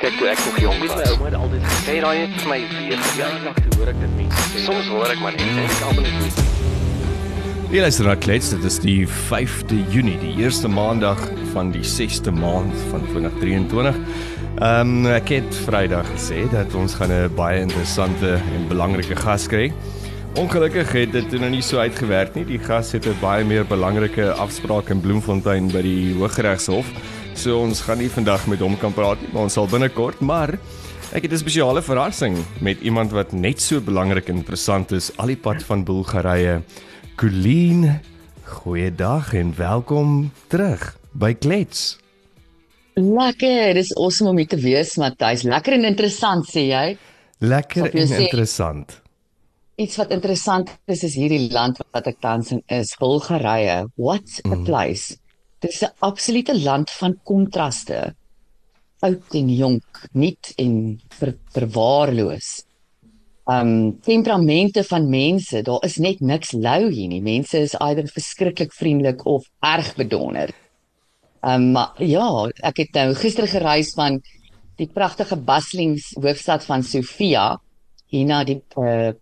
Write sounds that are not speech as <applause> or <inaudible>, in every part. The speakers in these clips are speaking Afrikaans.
Kyk toe ek nog jonk was, my ouma het altyd gesê raai het vir my weer verjaardag toe hoor ek dit mense sê. Soms hoor ek maar net en ek almal net Jy luister na Klets, dit is die 5de Junie, die eerste maandag van die 6de maand van 2023. Ehm um, ek het Vrydag gesê dat ons gaan 'n baie interessante en belangrike gas kry. Ongelukkig het dit nou nie so uitgewerk nie. Die gas het 'n baie meer belangrike afspraak in Bloemfontein by die Hooggeregshof. So ons gaan nie vandag met hom kan praat nie, maar ons sal binnekort, maar ek het 'n spesiale verrassing met iemand wat net so belangrik en interessant is al die pad van Bulgarië. Colleen, goeiedag en welkom terug by Klets. Lekker, dis awesome om hier te wees, Matthys. Lekker en interessant sê jy. Lekker en sê. interessant. Iets wat interessant is is hierdie land wat ek tans in is, Bulgarië. What a place. Dit is 'n absolute land van kontraste. Oud en jonk, nuut en ver, verwaarloos. Um temperamente van mense, daar is net niks lou hier nie. Mense is either verskriklik vriendelik of erg bedonder. Um maar ja, ek het nou gister gereis van die pragtige Baslings hoofstad van Sofia hier na die uh,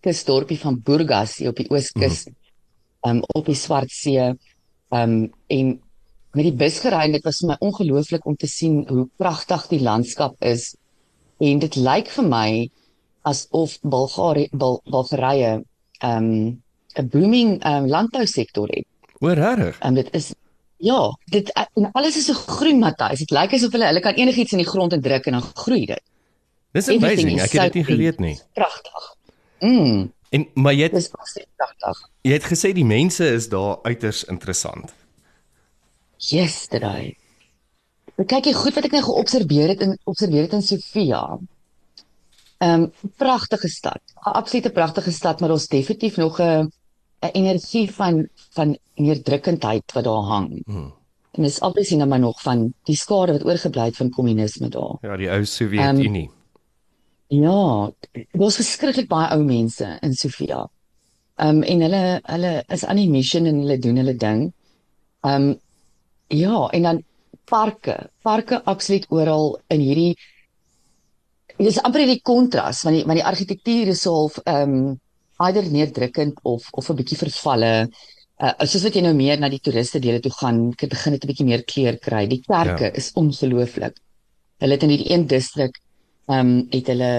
kusdorpie van Burgas hier op die ooskus um op die Swart See um en met die bus gery en dit was vir my ongelooflik om te sien hoe pragtig die landskap is en dit lyk vir my asof Bulgarië Bul, Bulgarië um 'n booming um landbousektor het. O, regtig? Um dit is ja, dit en alles is so groen Matthys. Dit lyk asof hulle hulle kan enigiets in die grond indruk en dan groei dit. Dis amazing. Ek het dit nie geweet nie. Pragtig. Mm, En maar jy het, dis absoluut pragtig. jy het gesê die mense is daar uiters interessant. Yesterday. Kyk jy goed wat ek nou geobserveer het in observeer het in Sofia. Ehm um, pragtige stad. 'n Absolute pragtige stad, maar daar's definitief nog 'n 'n energie van van neerdrukkendheid wat daar hang. Hmm. En dis obviously nou maar nog van die skade wat oorgebly het van kommunisme daar. Ja, die ou Sowjetunie. Ja, daar's verskriklik baie ou mense in Sofia. Ehm um, en hulle hulle is aan die mission en hulle doen hulle ding. Ehm um, ja, en dan parke, parke absoluut oral in hierdie dis amper die kontras want die want die argitektuur is half ehm um, either neerdrukkend of of 'n bietjie vervalle. Uh, soos wat jy nou meer na die toeriste dele toe gaan, begin dit 'n bietjie meer kleur kry. Die kerke ja. is ongelooflik. Hulle het in hierdie een distrik ehm um, het hulle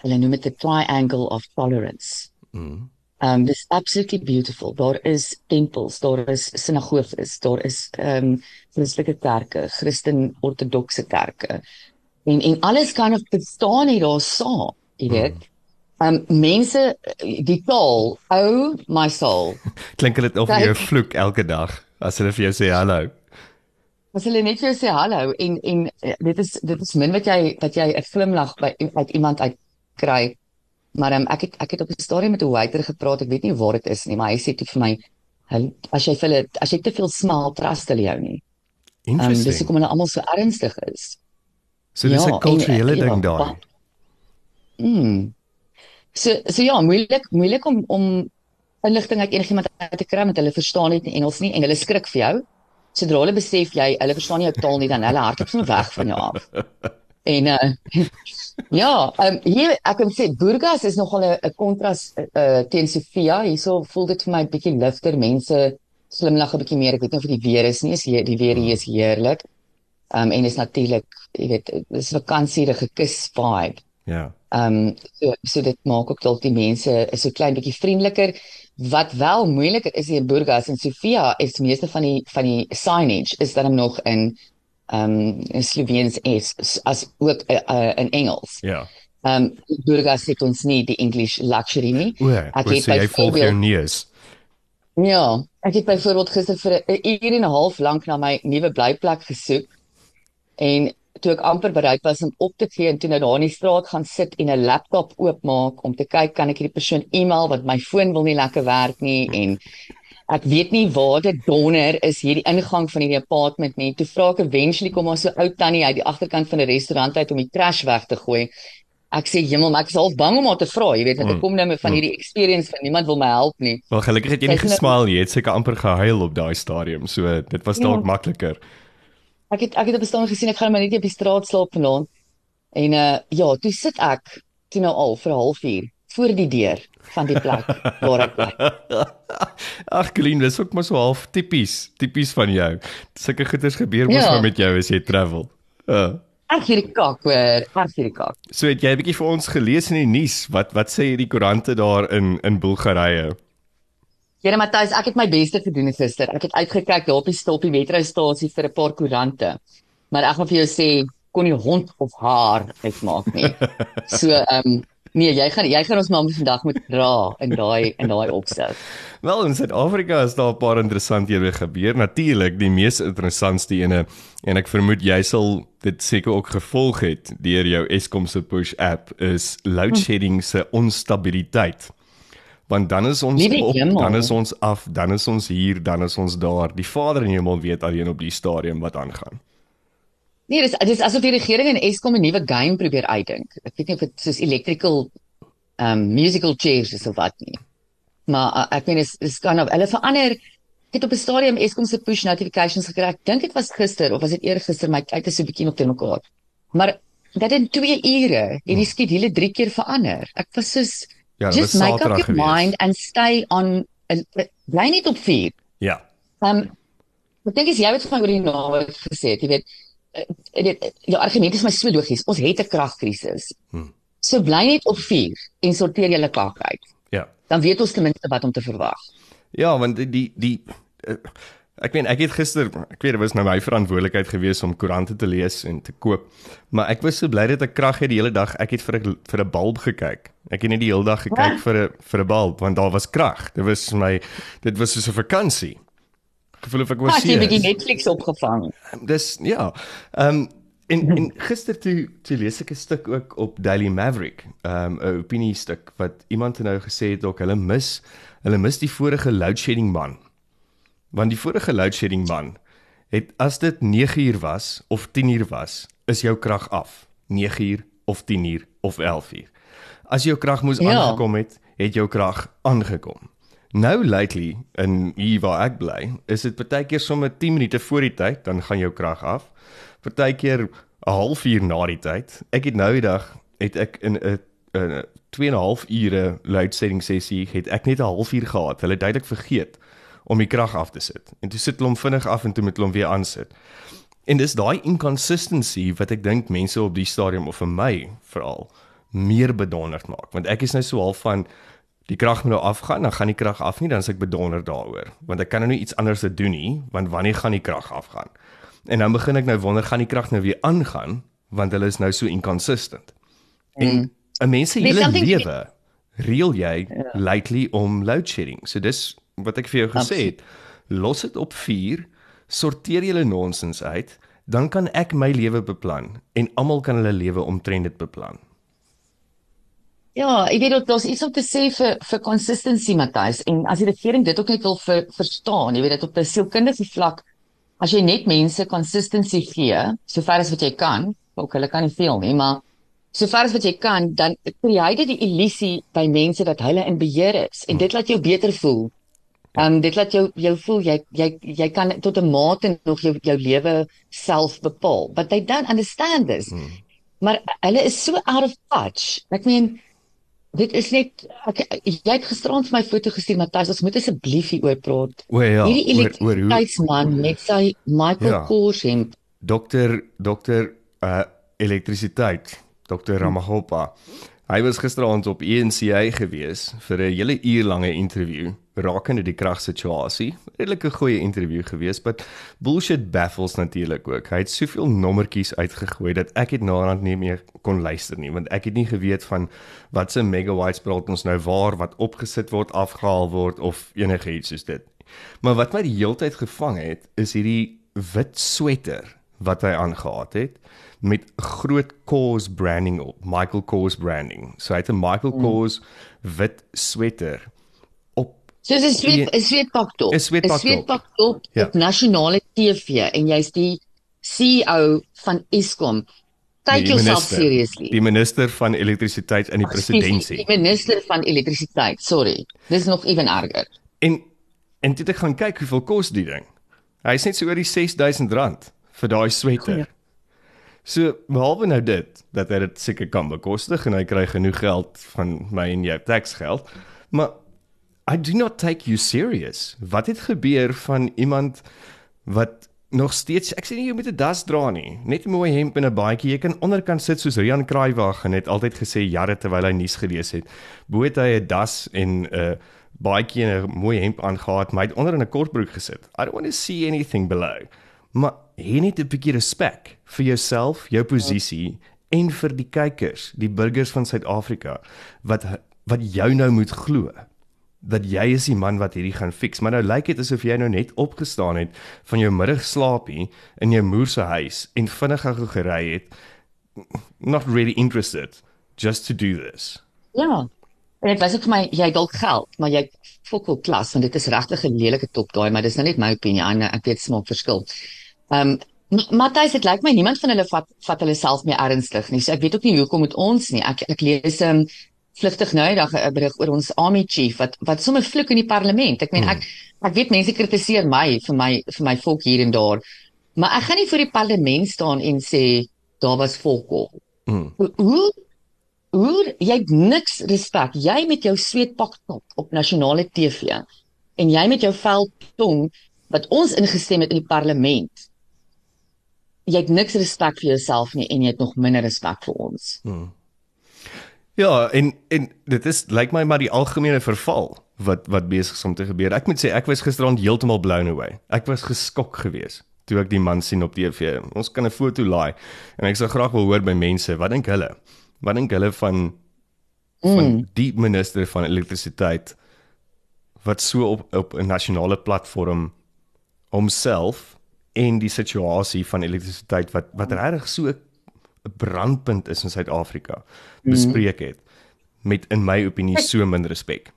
hulle noem dit the triangle of tolerance. Mm. Um dis absolutely beautiful. Daar is tempels, daar is sinagoges, daar is um Christelike kerke, Christen ortodokse kerke. En en alles kan of bestaan hier daar saam, jy weet. Um mense die taal, oh my soul. <laughs> Klink dit of jy vloek elke dag as hulle vir jou sê hallo. As hulle net vir jou sê hallo en en eh, dit is dit is min wat jy wat jy 'n glimlag by uit iemand uit kry. Maar um, ek het ek het op 'n stadium met 'n waiter gepraat. Ek weet nie waar dit is nie, maar hy sê toe vir my, hy, as jy vir hulle as jy te veel smaal, trust hulle jou nie. Um, dis Interesting. hoekom hulle almal so ernstig is. So dis ja, 'n en, kulturele ja, ding daar. ba- Mm. So so ja, moeilik moeilik om om inligting uit enigiemand uit te kry met hulle verstaan net nie Engels nie en hulle skrik vir jou. Sodra hulle besef jy hulle verstaan nie jou taal nie dan hulle hardloop sommer weg van jou af. <laughs> En uh <laughs> ja, um, hier ek kan sê Burgas is nogal 'n kontras uh, teen Sofia. Hierso voel dit vir my bietjie ligter. Mense glimlag 'n bietjie meer. Ek weet nie of dit die weer is nie. Is hier die weer hier is heerlik. Um en is natuurlik, jy weet, dis vakansie, 'n gekus vibe. Ja. Ehm um, so so dit maak ook dalk die mense is so klein bietjie vriendeliker. Wat wel moeiliker is hier in Burgas en Sofia is meeste van die van die signage is dan nog in ehm um, in Sloweens is as ook uh, uh, in Engels. Ja. Ehm um, Burgas het ons nie die English luxury nie. O, Ek het jy volg jou neus. Ja, ek het byvoorbeeld gister vir 'n uur en 'n half lank na my nuwe blyplek gesoek. En toe ek amper bereid was om op te gee en toe nou daar in die straat gaan sit en 'n laptop oopmaak om te kyk kan ek hierdie persoon e-mail want my foon wil nie lekker werk nie en ek weet nie waar dit donder is hierdie ingang van hierdie apartment nie. Toe vra ek eventually kom ons so ou tannie uit die agterkant van 'n restaurant uit om die trash weg te gooi. Ek sê hemel, maar ek is half bang om haar te vra, jy weet, want Mm. ek kom nou met van hierdie experience van niemand wil my help nie. Wel gelukkig het jy nie gesmaal nie. Jy het seker amper gehuil op daai stadium. So dit was dalk Ja. makliker. Ek het ek het op 'n stadium gesien ek gaan maar net op die straat slaap vanaand. En uh ja, toe sit ek toe nou al vir 'n halfuur voor die deur van die plek <laughs> waar ek bly. Ag, Colleen, dis ook maar so half tipies, tipies van jou. Sulke goeders gebeur mos Ja. maar met jou as jy travel. Uh. Erg hierdie kak hoor, erg hierdie kak. So het jy 'n bietjie vir ons gelees in die nuus. Wat wat sê die koerante daar in in Bulgarië? Here Matthys, ek het my beste gedoen gister. Ek het uitgekyk daar op die stopie metrostasie vir 'n paar koerante. Maar ek gaan vir jou sê, kon nie hond of haar uitmaak nie. <laughs> So ehm um, nee, jy gaan jy gaan ons maar vandag moet dra in daai in daai opstel. Wel in Suid-Afrika is daar 'n paar interessanthede gebeur. Natuurlik, die mees interessantste ene en ek vermoed jy sal dit seker ook gevolg het deur jou Eskom se push app is load shedding se onstabiliteit. Want dan is ons op, hemel. dan is ons af, dan is ons hier, dan is ons daar. Die Vader in die hemel weet alleen op die stadium wat aangaan. Nee, dis dis asof die regering en Eskom 'n nuwe game probeer uitdink. Ek weet nie of dit soos electrical um musical chairs is of wat nie. Maar uh, ek meen is is kan of hulle verander ek het op 'n stadium Eskom se push notifications gekry. Ek dink dit was gister of was dit eergister, my tyd is so 'n bietjie nog teen mekaar. Maar dat in 2 ure het die skedule 3 keer verander. Ek was soos Ja, dit just was make up Saterdag your gewees. mind and stay on uh, bly net op 4. Ja. Um ek dink as jy het my oor die nawe gesê jy weet eh, dit jou argument is my so logies. Ons het 'n kragkrisis. Hmm. So bly net op 4 en sorteer julle kak uit. Ja. Dan weet ons ten minste wat om te verwag. Ja, want die die, die uh, ek meen ek het gister, ek weet dit was nou my verantwoordelikheid geweest om koerante te lees en te koop. Maar ek was so bly dat ek krag het die hele dag. Ek het vir 'n vir 'n bulb gekyk. Ek het net die hele dag gekyk vir 'n vir 'n bulb want daar was krag. Dit was my dit was soos 'n vakansie. Gevoel of ek was As jy 'n bietjie hier. Netflix opgevang. Dis ja. Ehm um, en en <laughs> gister toe toe lees ek 'n stuk ook op Daily Maverick, ehm um, 'n opinie stuk wat iemand nou gesê het ook hulle mis hulle mis die vorige load shedding man. Want die vorige load shedding man het as dit 9 uur was of 10 uur was, is jou krag af. 9 uur of 10 uur of 11 uur. As jou krag moes Ja. aangekom het, het jou krag aangekom. Nou lately in hier waar ek bly, is dit partykeer sommer 10 minute voor die tyd, dan gaan jou krag af. Partykeer 'n halfuur na die tyd. Ek het nou die dag het ek in 'n 'n 2 en 'n half ure load shedding sessie het ek net 'n halfuur gehad. Hulle het duidelik vergeet om die krag af te sit. En toe sit hulle hom vinnig af en toe moet hulle hom weer aansit. En dis daai inconsistency wat ek dink mense op die stadium of vir my veral meer bedonderd maak, want ek is nou so half van die krag moet nou afgaan, dan gaan die krag af nie, dan is ek bedonderd daaroor, want ek kan nou nie iets anders te doen nie, want wanneer gaan die krag afgaan? En dan begin ek nou wonder gaan die krag nou weer aangaan, want hulle is nou so inconsistent. En 'n mens se hele lewe reël jy lately om load shedding. So dis wat ek vir jou gesê het. Los dit op 4, sorteer julle nonsens uit, dan kan ek my lewe beplan en almal kan hulle lewe omtrent dit beplan. Ja, ek weet dat daar's iets om te sê vir vir consistency Matthys en as die regering dit ook net wil ver, verstaan, jy weet dit op 'n sielkundige vlak as jy net mense consistency gee, sover as wat jy kan, ook hulle kan nie veel nie, maar sover as wat jy kan, dan kry jy dit die illusie by mense dat hulle in beheer is en dit laat jou beter voel. Ehm um, dit laat jou jou voel jy jy jy kan tot 'n mate nog jou jou lewe self bepaal. But they don't understand this. Hmm. Maar hulle is so out of touch. Ek meen dit is net ek, jy het gisterand vir my foto gestuur Matthys, ons moet asseblief hieroor praat. O ja, Hierdie elektrisiteitsman met sy Michael Ja. Kors hemp. dokter dokter uh elektrisiteit, dokter Ramagopa. Hy was gisteraand op ENCA gewees vir 'n hele uur lange onderhoud rakende die kragsituasie. Redelike goeie onderhoud gewees, but bullshit baffles natuurlik ook. Hy het soveel nommertjies uitgegooi dat ek het naderhand nie meer kon luister nie, want ek het nie geweet van wat se megawatts praat ons nou waar wat opgesit word, afgehaal word of enigiets soos dit. Maar wat my die heeltyd gevang het, is hierdie wit sweater wat hy aangetree het met groot Kors branding op, Michael Kors branding. So hy het 'n Michael Kors wit sweater op Soos 'n sweet 'n sweetpak top. 'n sweetpak top. sweetpak top Ja. op nasionale TV en jy's die CEO van Eskom. Take die yourself minister, seriously. Die minister van elektrisiteit in die presidentskap. Die minister van elektrisiteit, sorry. Dis nog ewen erger. En en toe het ek gaan kyk hoeveel kos die ding. Hy net so oor die R6000 vir daai sweter. So, behalwe nou dit dat hy dit seker kan bekostig en hy kry genoeg geld van my en jou taxgeld, maar I do not take you serious. Wat het gebeur van iemand wat nog steeds ek sê nie jy moet 'n das dra nie, net 'n mooi hemp en 'n baadjie. Jy kan onderkant sit soos Rian Kraaywag en het altyd gesê jare terwyl hy nuus gelees het. Bo het hy 'n das en 'n uh, baadjie en 'n mooi hemp aangetree, maar hy het onder in 'n kortbroek gesit. I don't want to see anything below. Maar jy het 'n bietjie respek vir jouself, jou posisie en vir die kykers, die burgers van Suid-Afrika wat wat jou nou moet glo dat jy is die man wat hierdie gaan fix. Maar nou lyk dit asof jy nou net opgestaan het van jou middagslaapie in jou moer se huis en vinnig gou gery het not really interested just to do this. Ja. En dit was ook my jy dalk geld, maar jy fokol klas want dit is regtig 'n lelike top daai, maar dis nou net my opinie. Ek weet smaak verskil. Ehm um, Matthys, dit lyk my niemand van hulle vat vat hulle self meer ernstig nie. So ek weet ook nie hoekom moet ons nie. Ek ek lees ehm um, vlugtig nou eendag 'n berig oor ons army chief wat wat sommer vloek in die parlement. Ek meen ek hmm. ek weet mense kritiseer my vir my vir my volk hier en daar. Maar ek gaan nie voor die parlement staan en sê daar was volkol. Hmm. Hoe hoe jy het niks respek. Jy met jou sweetpak top op nasionale TV en jy met jou vel tong wat ons ingestem het in die parlement. Jy het niks respek vir jouself nie en jy het nog minder respek vir ons. Hmm. Ja, en en dit is lyk like my maar die algemene verval wat wat besig is om te gebeur. Ek moet sê ek was gisterand heeltemal blown away. Ek was geskok geweest toe ek die man sien op TV. Ons kan 'n foto laai en ek sou graag wil hoor by mense, wat dink hulle? Wat dink hulle van mm. van die minister van elektrisiteit wat so op op 'n nasionale platform homself en die situasie van elektrisiteit wat wat regtig so 'n brandpunt is in Suid-Afrika bespreek het met in my opinie so min respek.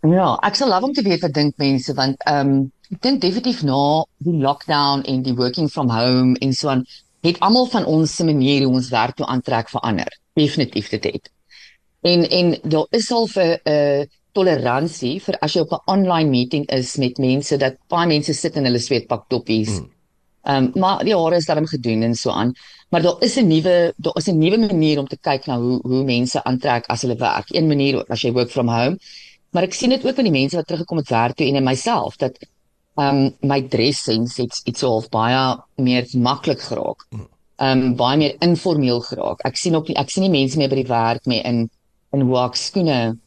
Ja, ek sal love om te weet wat dink mense want ehm um, ek dink definitief na die lockdown en die working from home en so aan het almal van ons se manier hoe ons werk toe aantrek verander. Definitief dit het. En en daar is al 'n uh, toleransie vir as jy op 'n online meeting is met mense dat baie mense sit in hulle sweetpak toppies. Hmm. Ehm um, maar die hare is daarom gedoen en so aan. Maar daar is 'n nuwe daar is 'n nuwe manier om te kyk na hoe hoe mense aantrek as hulle werk. Een manier as jy work from home. Maar ek sien dit ook van die mense wat teruggekom het werk toe en in myself dat ehm um, my dressings het iets half baie meer maklik geraak. Ehm um, baie meer informeel geraak. Ek sien ook nie ek sien nie mense meer by die werk mee in in walk skoene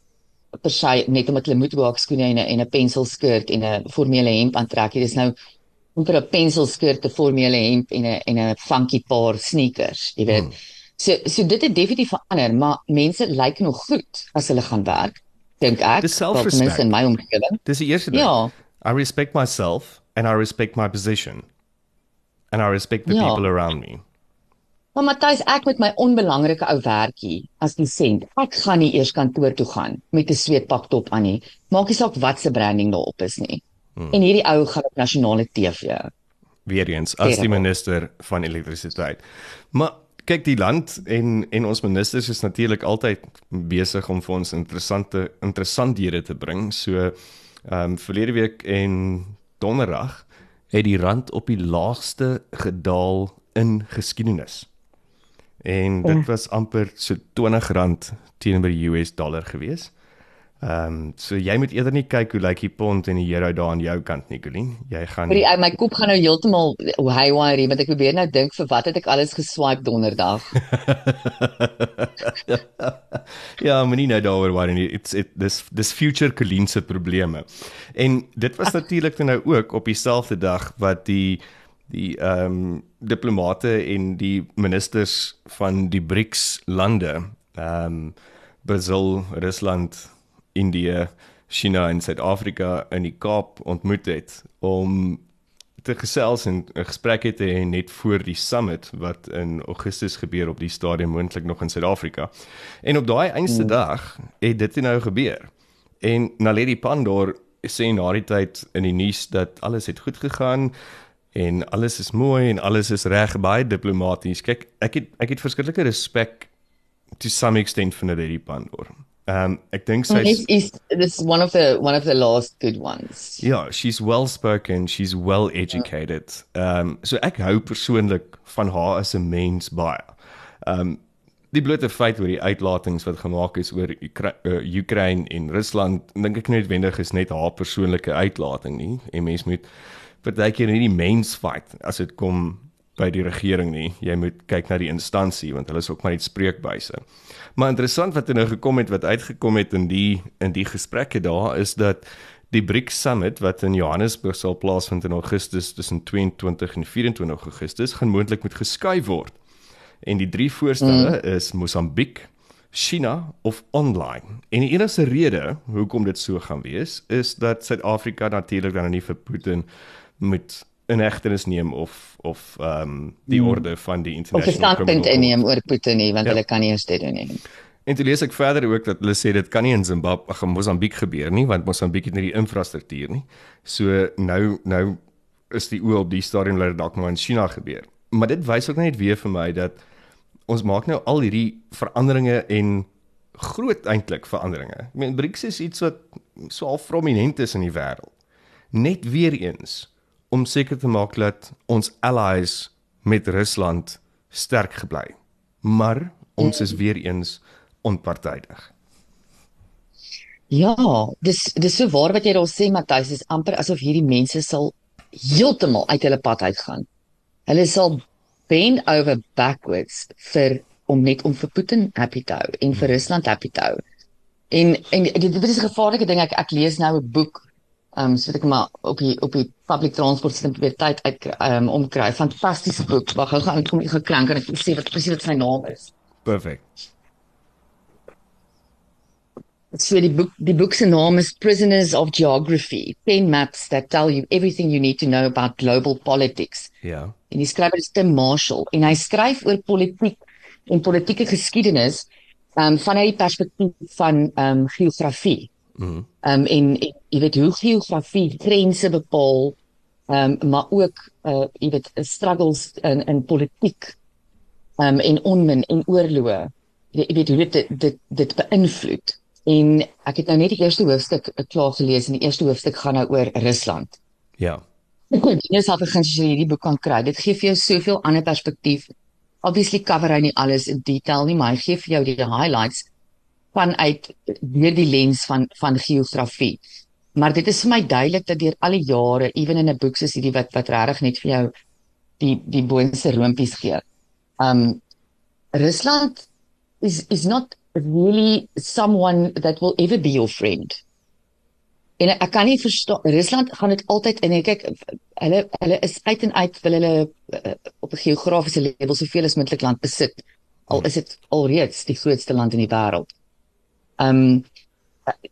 per se net omdat hulle moet walk skoene en 'n en 'n penselskirt en 'n formele hemp aantrek. Dit is nou onder 'n penselskirt, 'n formele hemp en 'n en 'n funky paar sneakers, jy weet. Hmm. So so dit het definitief verander, maar mense lyk nog goed as hulle gaan werk. Dink ek. Dis selfrespek in my omgewing. Dis die eerste ding. Ja. I respect myself and I respect my position. And I respect the ja. people around me. Maar Matthys, ek met my onbelangrike ou werkie as dosent, ek gaan nie eers kantoor toe gaan met 'n sweetpak top aan nie. Maak nie saak wat se branding daarop is nie. Hmm. En hierdie ou gaan op nasionale TV. Weereens as die minister van elektrisiteit. Maar kyk die land en en ons ministers is natuurlik altyd besig om vir ons interessante interessanthede te bring. So ehm um, verlede week en donderdag het die rand op die laagste gedaal in geskiedenis. En dit was amper so R20 teenoor die US dollar geweest. Ehm um, so jy moet eerder nie kyk hoe lyk die pond en die euro daar aan jou kant Nicoline. Jy gaan die, My kop gaan nou heeltemal haywire want ek probeer nou dink vir wat het ek alles geswipe donderdag. <laughs> ja, moenie nou daaroor worry nie. It's it this this future Colleen se probleme. En dit was natuurlik nou ook op dieselfde dag wat die die ehm um, diplomate en die ministers van die BRICS lande ehm um, Brazil, Rusland Indië, China en Suid-Afrika in die Kaap ontmoet het om te gesels en 'n gesprek het te hê net voor die summit wat in Augustus gebeur op die stadium moontlik nog in Suid-Afrika. En op daai einste mm. dag het dit nou gebeur. En Naledi Pandor sê na die tyd in die nuus dat alles het goed gegaan en alles is mooi en alles is reg baie diplomaties. Kyk, ek het ek het verskillike respek to some extent vir Naledi Pandor um, ek dink sy is is this one of the one of the last good ones. Ja, she's well spoken, she's well educated. Ehm um, so ek hou persoonlik van haar as 'n mens baie. Um, die blote feit oor die uitlatings wat gemaak is oor Ukraine uh, en Rusland, dink ek net wendig is net haar persoonlike uitlating nie. En mens moet partykeer nie die mens fight as dit kom by die regering nie. Jy moet kyk na die instansie want hulle is ook maar net spreekbuise. Maar interessant wat er nou gekom het wat uitgekom het in die in die gesprekke daar is dat die BRICS Summit wat in Johannesburg sal plaasvind in Augustus tussen 22 en 24 Augustus gaan moontlik moet geskuif word. En die drie voorstelle mm. is Mosambiek, China of online. En die enigste rede hoekom dit so gaan wees is dat Suid-Afrika natuurlik dan nie vir Putin moet in hegtenis neem of of ehm um, die hmm. orde van die internasionale standpunt inneem oor Putin nie want ja. hulle kan nie eens dit doen nie. En toe lees ek verder ook dat hulle sê dit kan nie in Zimbabwe of Mosambiek gebeur nie want Mosambiek het nie die infrastruktuur nie. So nou nou is die oë op die stadium dat dit dalk nou in China gebeur. Maar dit wys ook net weer vir my dat ons maak nou al hierdie veranderinge en groot eintlik veranderinge. Ek meen BRICS is iets wat so al prominent is in die wêreld. Net weer eens om seker te maak dat ons allies met Rusland sterk gebly. Maar ons is weer eens onpartydig. Ja, dis dis so waar wat jy daar sê Matthys, is amper asof hierdie mense sal heeltemal uit hulle pad uitgaan. Hulle sal bend over backwards vir om net om vir Putin happy te hou en vir Rusland happy te hou. En en dit, dit is 'n gevaarlike ding. Ek ek lees nou 'n boek Ehm um, so ek maar op die op die public transport sit probeer tyd uit ehm um, omkry. Fantastiese boek. Wag, gou gaan ek kom geklank en ek sê wat presies wat sy naam is. Perfect. So die boek die boek se naam is Prisoners of Geography. Ten maps that tell you everything you need to know about global politics. Ja. En die skrywer is Tim Marshall en hy skryf oor politiek en politieke geskiedenis um, vanuit die perspektief van ehm um, geografie. Mhm. Ehm um, en, en jy weet hoe geografie grense bepaal ehm um, maar ook uh jy weet struggles in in politiek ehm um, en onmin en oorloë jy weet hoe dit dit dit beïnvloed en ek het nou net die eerste hoofstuk uh, klaar gelees en die eerste hoofstuk gaan nou oor Rusland ja Dit is al begin as jy hierdie boek kan kry. Dit gee vir jou soveel ander perspektief. Obviously cover hy nie alles in detail nie, maar hy gee vir jou die highlights vanuit deur die lens van van geografie. Maar dit is vir my duidelik dat deur al die jare, ewen in 'n boek soos hierdie wat wat regtig net vir jou die die boonste roompies gee. Um Rusland is is not really someone that will ever be your friend. En ek kan nie verstaan Rusland gaan dit altyd in kyk hulle hulle is uit en uit wil hulle uh, op 'n geografiese level soveel as moontlik land besit. Al is dit alreeds die grootste land in die wêreld. Um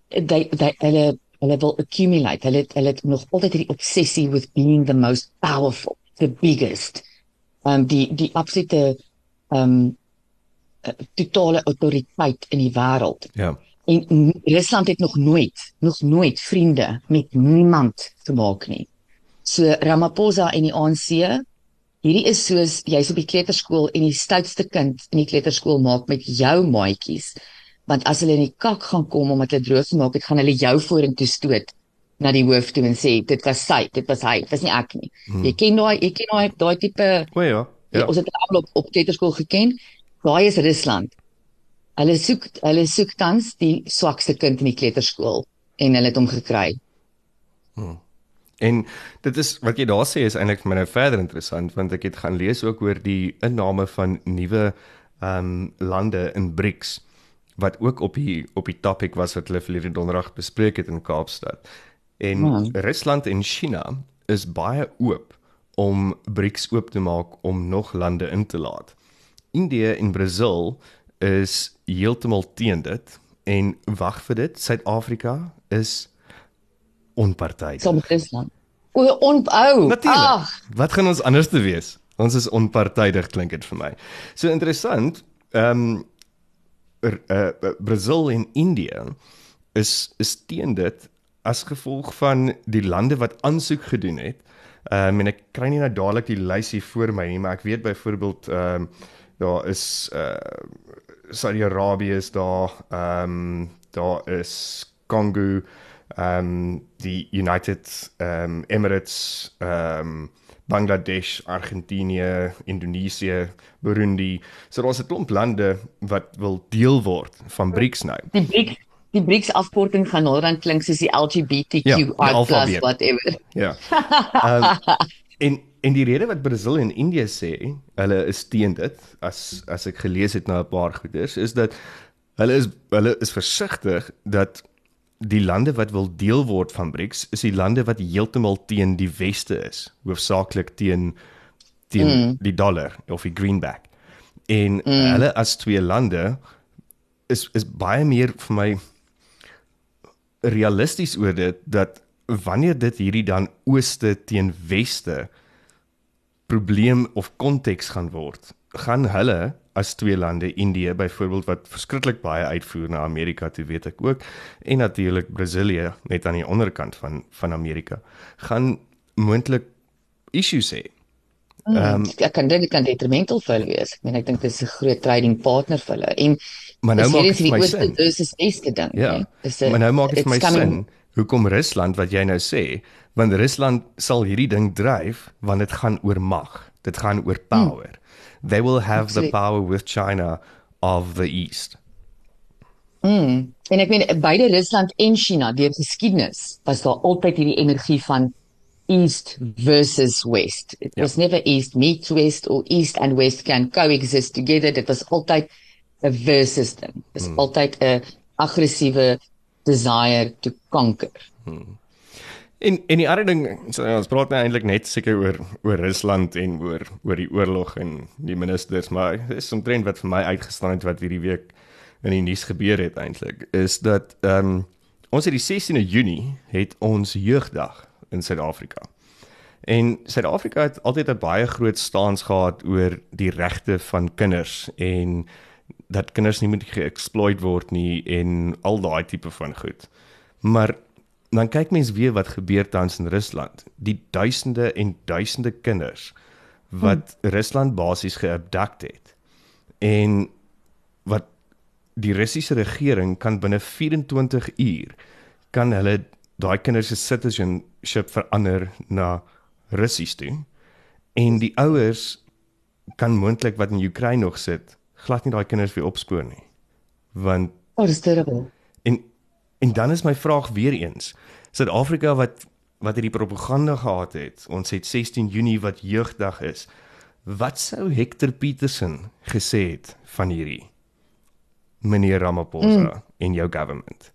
they they hulle hulle wil accumulate. Hulle hulle het nog altyd hierdie obsessie with being the most powerful the biggest. Um die die absolute um totale autoriteit in die wêreld. Ja en Rusland het nog nooit nog nooit vriende met niemand te maak nie so Ramaphosa en die ANC hierdie is soos jy's op die kleuterskool en die stoutste kind in die kleuterskool maak met jou maatjies want as hulle in die kak gaan kom omdat hulle droog gemaak het, gaan hulle jou vorentoe stoot na die hoof toe en sê dit was sy, dit was hy, dit was nie ek nie. Hmm. Jy ken daai, jy ken daai daai tipe O ja. Ja. Ons het almal op op kleuterskool geken. Daai is Rusland. Hulle soek hulle soek tans die swakste kind in die kleuterskool en hulle het hom gekry. Hmm. En dit is wat jy daar sê is eintlik vir my nou verder interessant want ek het gaan lees ook oor die inname van nuwe ehm um, lande in BRICS wat ook op die op die topik was wat hulle verlede donderdag bespreek het in Kaapstad. En Man. Rusland en China is baie oop om BRICS oop te maak om nog lande in te laat. India en Brasil is heeltemal teen dit en wag vir dit, Suid-Afrika is onpartydig. Som Rusland. O, onbou. Natuurlik. Wat gaan ons anders te wees? Ons is onpartydig klink dit vir my. So interessant. Ehm um, uh, Brazil en India is is teen dit as gevolg van die lande wat aansoek gedoen het. Ehm um, en ek kry nie nou dadelik die lysie voor my nie, maar ek weet byvoorbeeld ehm um, daar is uh Saudi-Arabië is daar, ehm um, daar is Congo, ehm um, die United ehm um, Emirates, ehm um, Bangladesh, Argentinië, Indonesië, Burundi. So daar's 'n klomp lande wat wil deel word van BRICS nou. Die BRICS die BRICS afkorting gaan nou dan klink soos die LGBTQI+ ja, whatever. Ja. Um, <laughs> en en die rede wat Brasil en Indië sê, hulle is teen dit as as ek gelees het na 'n paar goeders, is dat hulle is hulle is versigtig dat die lande wat wil deel word van BRICS is die lande wat heeltemal teen die weste is, hoofsaaklik teen teen mm. die dollar of die greenback. En mm. hulle as twee lande is is baie meer vir my realisties oor dit dat wanneer dit hierdie dan ooste teen weste probleem of konteks gaan word, gaan hulle as twee lande, Indië byvoorbeeld wat verskriklik baie uitvoer na Amerika toe weet ek ook en natuurlik Brasilië net aan die onderkant van van Amerika, gaan moontlik issues hê. Hmm, ehm um, ek kan dit kan detrimental vir hulle wees. Ek meen ek dink dit is 'n groot trading partner vir hulle. En maar nou maak dit my sin. Dis is eerste ding, ja. Maar nou maak dit my sin. Hoekom Rusland wat jy nou sê, want Rusland sal hierdie ding dryf want dit gaan oor mag. Dit gaan oor power. Hmm they will have Absolutely. the power with China of the east. Mm. En ek meen beide Rusland en China deur geskiedenis was daar altyd hierdie energie van east versus west. It yeah. was never east meets west or east and west can coexist together. Dit was altyd 'n versus ding. Dit was mm. altyd 'n aggressiewe desire to conquer. Mm. En en die ander ding, so, ons praat nou eintlik net seker oor oor Rusland en oor oor die oorlog en die ministers, maar dis 'n trend wat vir my uitgestaan het wat hierdie week in die nuus gebeur het eintlik, is dat ehm um, ons het die 16de Junie het ons jeugdag in Suid-Afrika. En Suid-Afrika het altyd 'n baie groot staans gehad oor die regte van kinders en dat kinders nie moet geëxploit word nie en al daai tipe van goed. Maar dan kyk mens weer wat gebeur tans in Rusland. Die duisende en duisende kinders wat hmm. Rusland basies geabduct het. En wat die Russiese regering kan binne 24 uur kan hulle daai kinders se citizenship verander na Russies toe. En die ouers kan moontlik wat in Oekraïne nog sit, glad nie daai kinders weer opspoor nie. Want Oh, dis terrible. En En dan is my vraag weer eens, Suid-Afrika wat wat hierdie propaganda gehad het. Ons het 16 Junie wat jeugdag is. Wat sou Hector Peterson gesê het van hierdie meneer Ramaphosa mm. in jou government?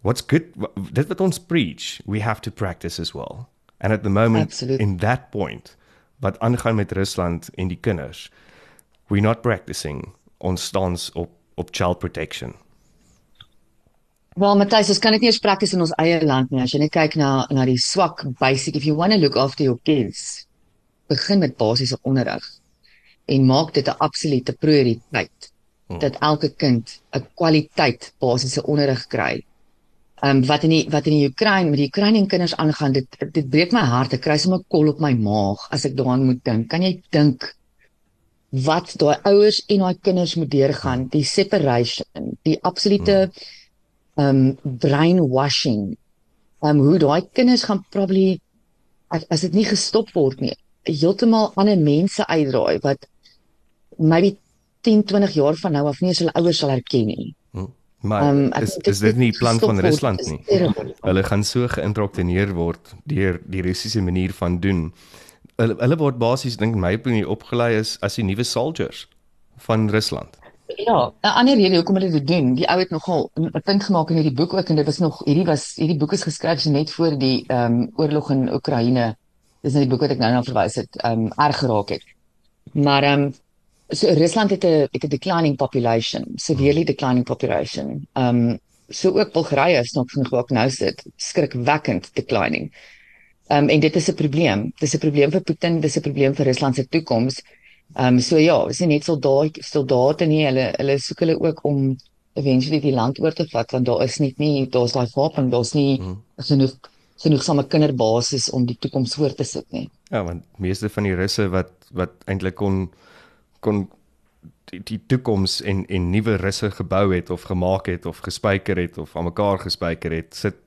What's good dit wat ons preach, we have to practice as well. And at the moment Absolute. in that point wat aangaan met Rusland en die kinders, we're not practicing ons stance op op child protection. Wel, Matthys, ons kan dit nie eens prakties in ons eie land nie. As jy net kyk na na die swak basic if you want to look after your kids, begin met basiese onderrig en maak dit 'n absolute prioriteit hmm. dat elke kind 'n kwaliteit basiese onderrig kry. Ehm um, wat in die wat in die Oekraïne met die Oekraïne kinders aangaan, dit dit breek my hart. Ek kry sommer kol op my maag as ek daaraan moet dink. Kan jy dink wat daai ouers en daai kinders moet deurgaan, die separation, die absolute hmm um brainwashing. Um hoe daai kinders gaan probably as dit nie gestop word nie, heeltemal ander mense uitdraai wat maybe 10, 20 jaar van nou af nie eens hulle ouers sal herken nie. Hmm. Maar um, is is dit nie plan van Rusland nie? Hulle gaan so geïndoktrineer word deur die Russiese manier van doen. Hulle hulle word basies dink my opinie opgelei is as die nuwe soldiers van Rusland. Ja, 'n ander rede hoekom hulle dit doen, die ou het nogal 'n punt gemaak in hierdie boek ook en dit was nog hierdie was hierdie boek is geskryf so net voor die ehm um, oorlog in Oekraïne. Dis net die boek wat ek nou na verwys het, ehm um, erg geraak het. Maar ehm um, so Rusland het 'n het 'n declining population, severely declining population. Ehm um, so ook Bulgarië is nog genoeg ook nou sit, skrikwekkend declining. Ehm um, en dit is 'n probleem. Dis 'n probleem vir Putin, dis 'n probleem vir Rusland se toekoms. Ehm um, so ja, is nie net soldate soldate nie, hulle hulle soek hulle ook om eventually die land oor te vat want daar is net nie daar's daai wapen, daar's nie hmm. genoeg genoegsame kinderbasis om die toekoms voor te sit nie. Ja, want meeste van die russe wat wat eintlik kon kon die, die toekoms en en nuwe russe gebou het of gemaak het of gespyker het of aan mekaar gespyker het, sit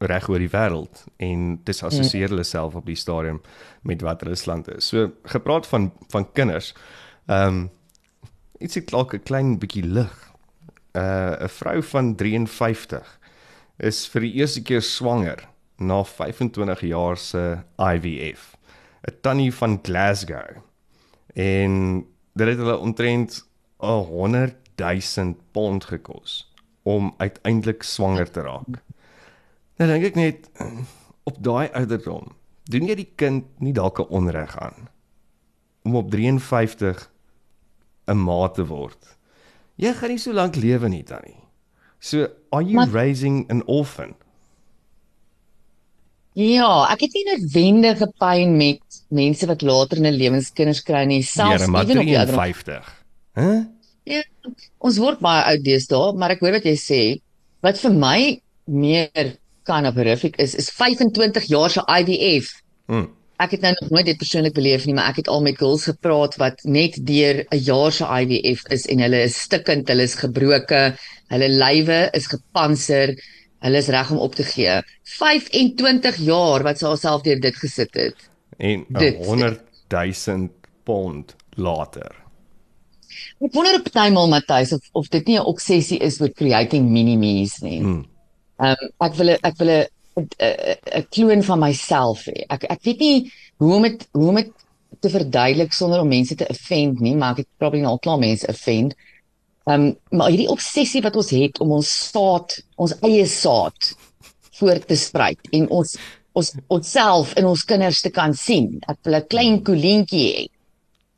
reg oor die wêreld en dis assosieer hulle self op die stadium met wat Rusland is. So gepraat van van kinders. Ehm um, ietsie dalk 'n klein bietjie lig. Uh 'n vrou van 53 is vir die eerste keer swanger na 25 jaar se IVF. 'n Tannie van Glasgow. En dit het hulle omtrent 'n 100 000 pond gekos om uiteindelik swanger te raak. Nou dink ek net op daai ouderdom, doen jy die kind nie dalk 'n onreg aan om op 53 'n ma te word. Jy gaan nie so lank lewe nie, Tannie. So, are you maar, raising an orphan? Ja, ek het nie noodwendige pyn met mense wat later in 'n lewenskinders kry nie, selfs ja, ewen op die 50. Hæ? Huh? Ja, ons word baie oud deesdae, maar ek hoor wat jy sê. Wat vir my meer kind of horrific is, is 25 jaar se IVF. Hmm. Ek het nou nog nooit dit persoonlik beleef nie, maar ek het al met girls gepraat wat net deur 'n jaar se IVF is en hulle is stikkend, hulle is gebroke, hulle lywe is gepantser Hulle is reg om op te gee. 25 jaar wat sy haarself deur dit gesit het. En 100 000 pond later. Ek wonder op tydmal Matthys of of dit nie 'n obsessie is met creating mini-me's nie. Hmm. Ehm um, ek wil ek wil 'n 'n kloon van myself hê. Ek ek weet nie hoe om dit hoe om dit te verduidelik sonder om mense te offend nie, maar ek het probably nou al klaar mense offend. Ehm um, maar hierdie obsessie wat ons het om ons saad, ons eie saad voort te spruit en ons ons onsself en ons kinders te kan sien. Ek wil 'n klein koelientjie hê.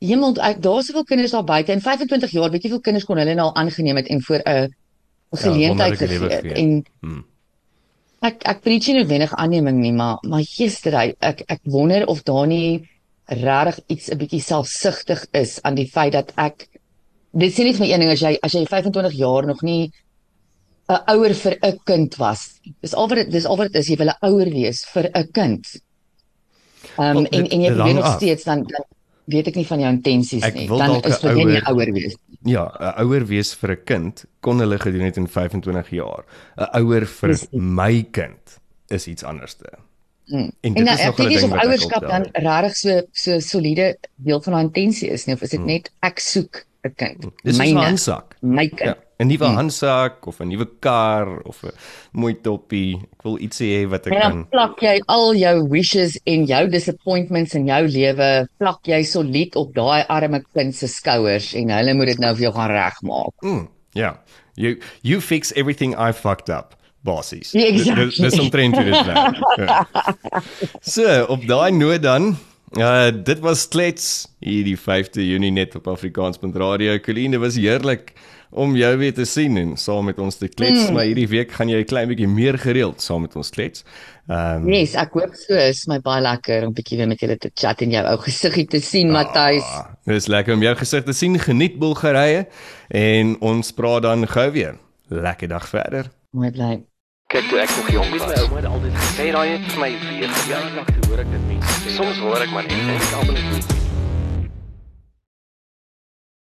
Hemel, ek daar's soveel kinders daar buite en 25 jaar, weet jy hoeveel kinders kon hulle nou aangeneem het en vir 'n ja, geleentheid ja, gegee het en hmm. Ek ek preach nie noodwendig aanneming nie, maar maar gistery ek ek wonder of daar nie regtig iets 'n bietjie selfsugtig is aan die feit dat ek dit sê net vir een ding as jy as jy 25 jaar nog nie 'n ouer vir 'n kind was. Dis al wat dit dis al wat dit is jy wil 'n ouer wees vir 'n kind. Ehm um, en en jy probeer nog steeds dan, dan weet ek nie van jou intensies nie. Dan is vir jy 'n ouer wees. Ja, 'n ouer wees vir 'n kind kon hulle gedoen het in 25 jaar. 'n Ouer vir Precies. my kind is iets anderste. Hmm. En, en nou, ek dink dis of ouerskap dan regtig so so soliede deel van haar intensie is nie of is dit hmm. net ek soek 'n kind. Dis 'n handsak. My kind. Ja, 'n nuwe hmm. handsak of 'n nuwe kar of 'n mooi toppie. Ek wil iets hê wat ek kan. En dan plak jy al jou wishes en jou disappointments in jou lewe, plak jy solied op daai arme kind se skouers en hulle moet dit nou vir jou gaan regmaak. Mm, ja. Yeah. You you fix everything I fucked up. Bossies. Ja, exactly. Dis omtrent dit dan. Ja. <laughs> So, op daai noot dan Ja, uh, dit was klets hier die 5de Junie net op Afrikaans.radio. Coline, was heerlik om jou weer te sien en saam met ons te klets, mm. maar hierdie week gaan jy 'n klein bietjie meer gereeld saam met ons klets. Ehm um, Yes, ek hoop so. Is my baie lekker om bietjie weer met julle te chat en jou ou gesiggie te sien, ah, Matthys. Dis lekker om jou gesig te sien. Geniet Bulgarië en ons praat dan gou weer. Lekker dag verder. Mooi bly. Kyk toe ek nog jong was, my ouma het altyd gesê daai het vir my weer jaar lank hoor ek dit mense. Soms hoor ek maar net en ek almal net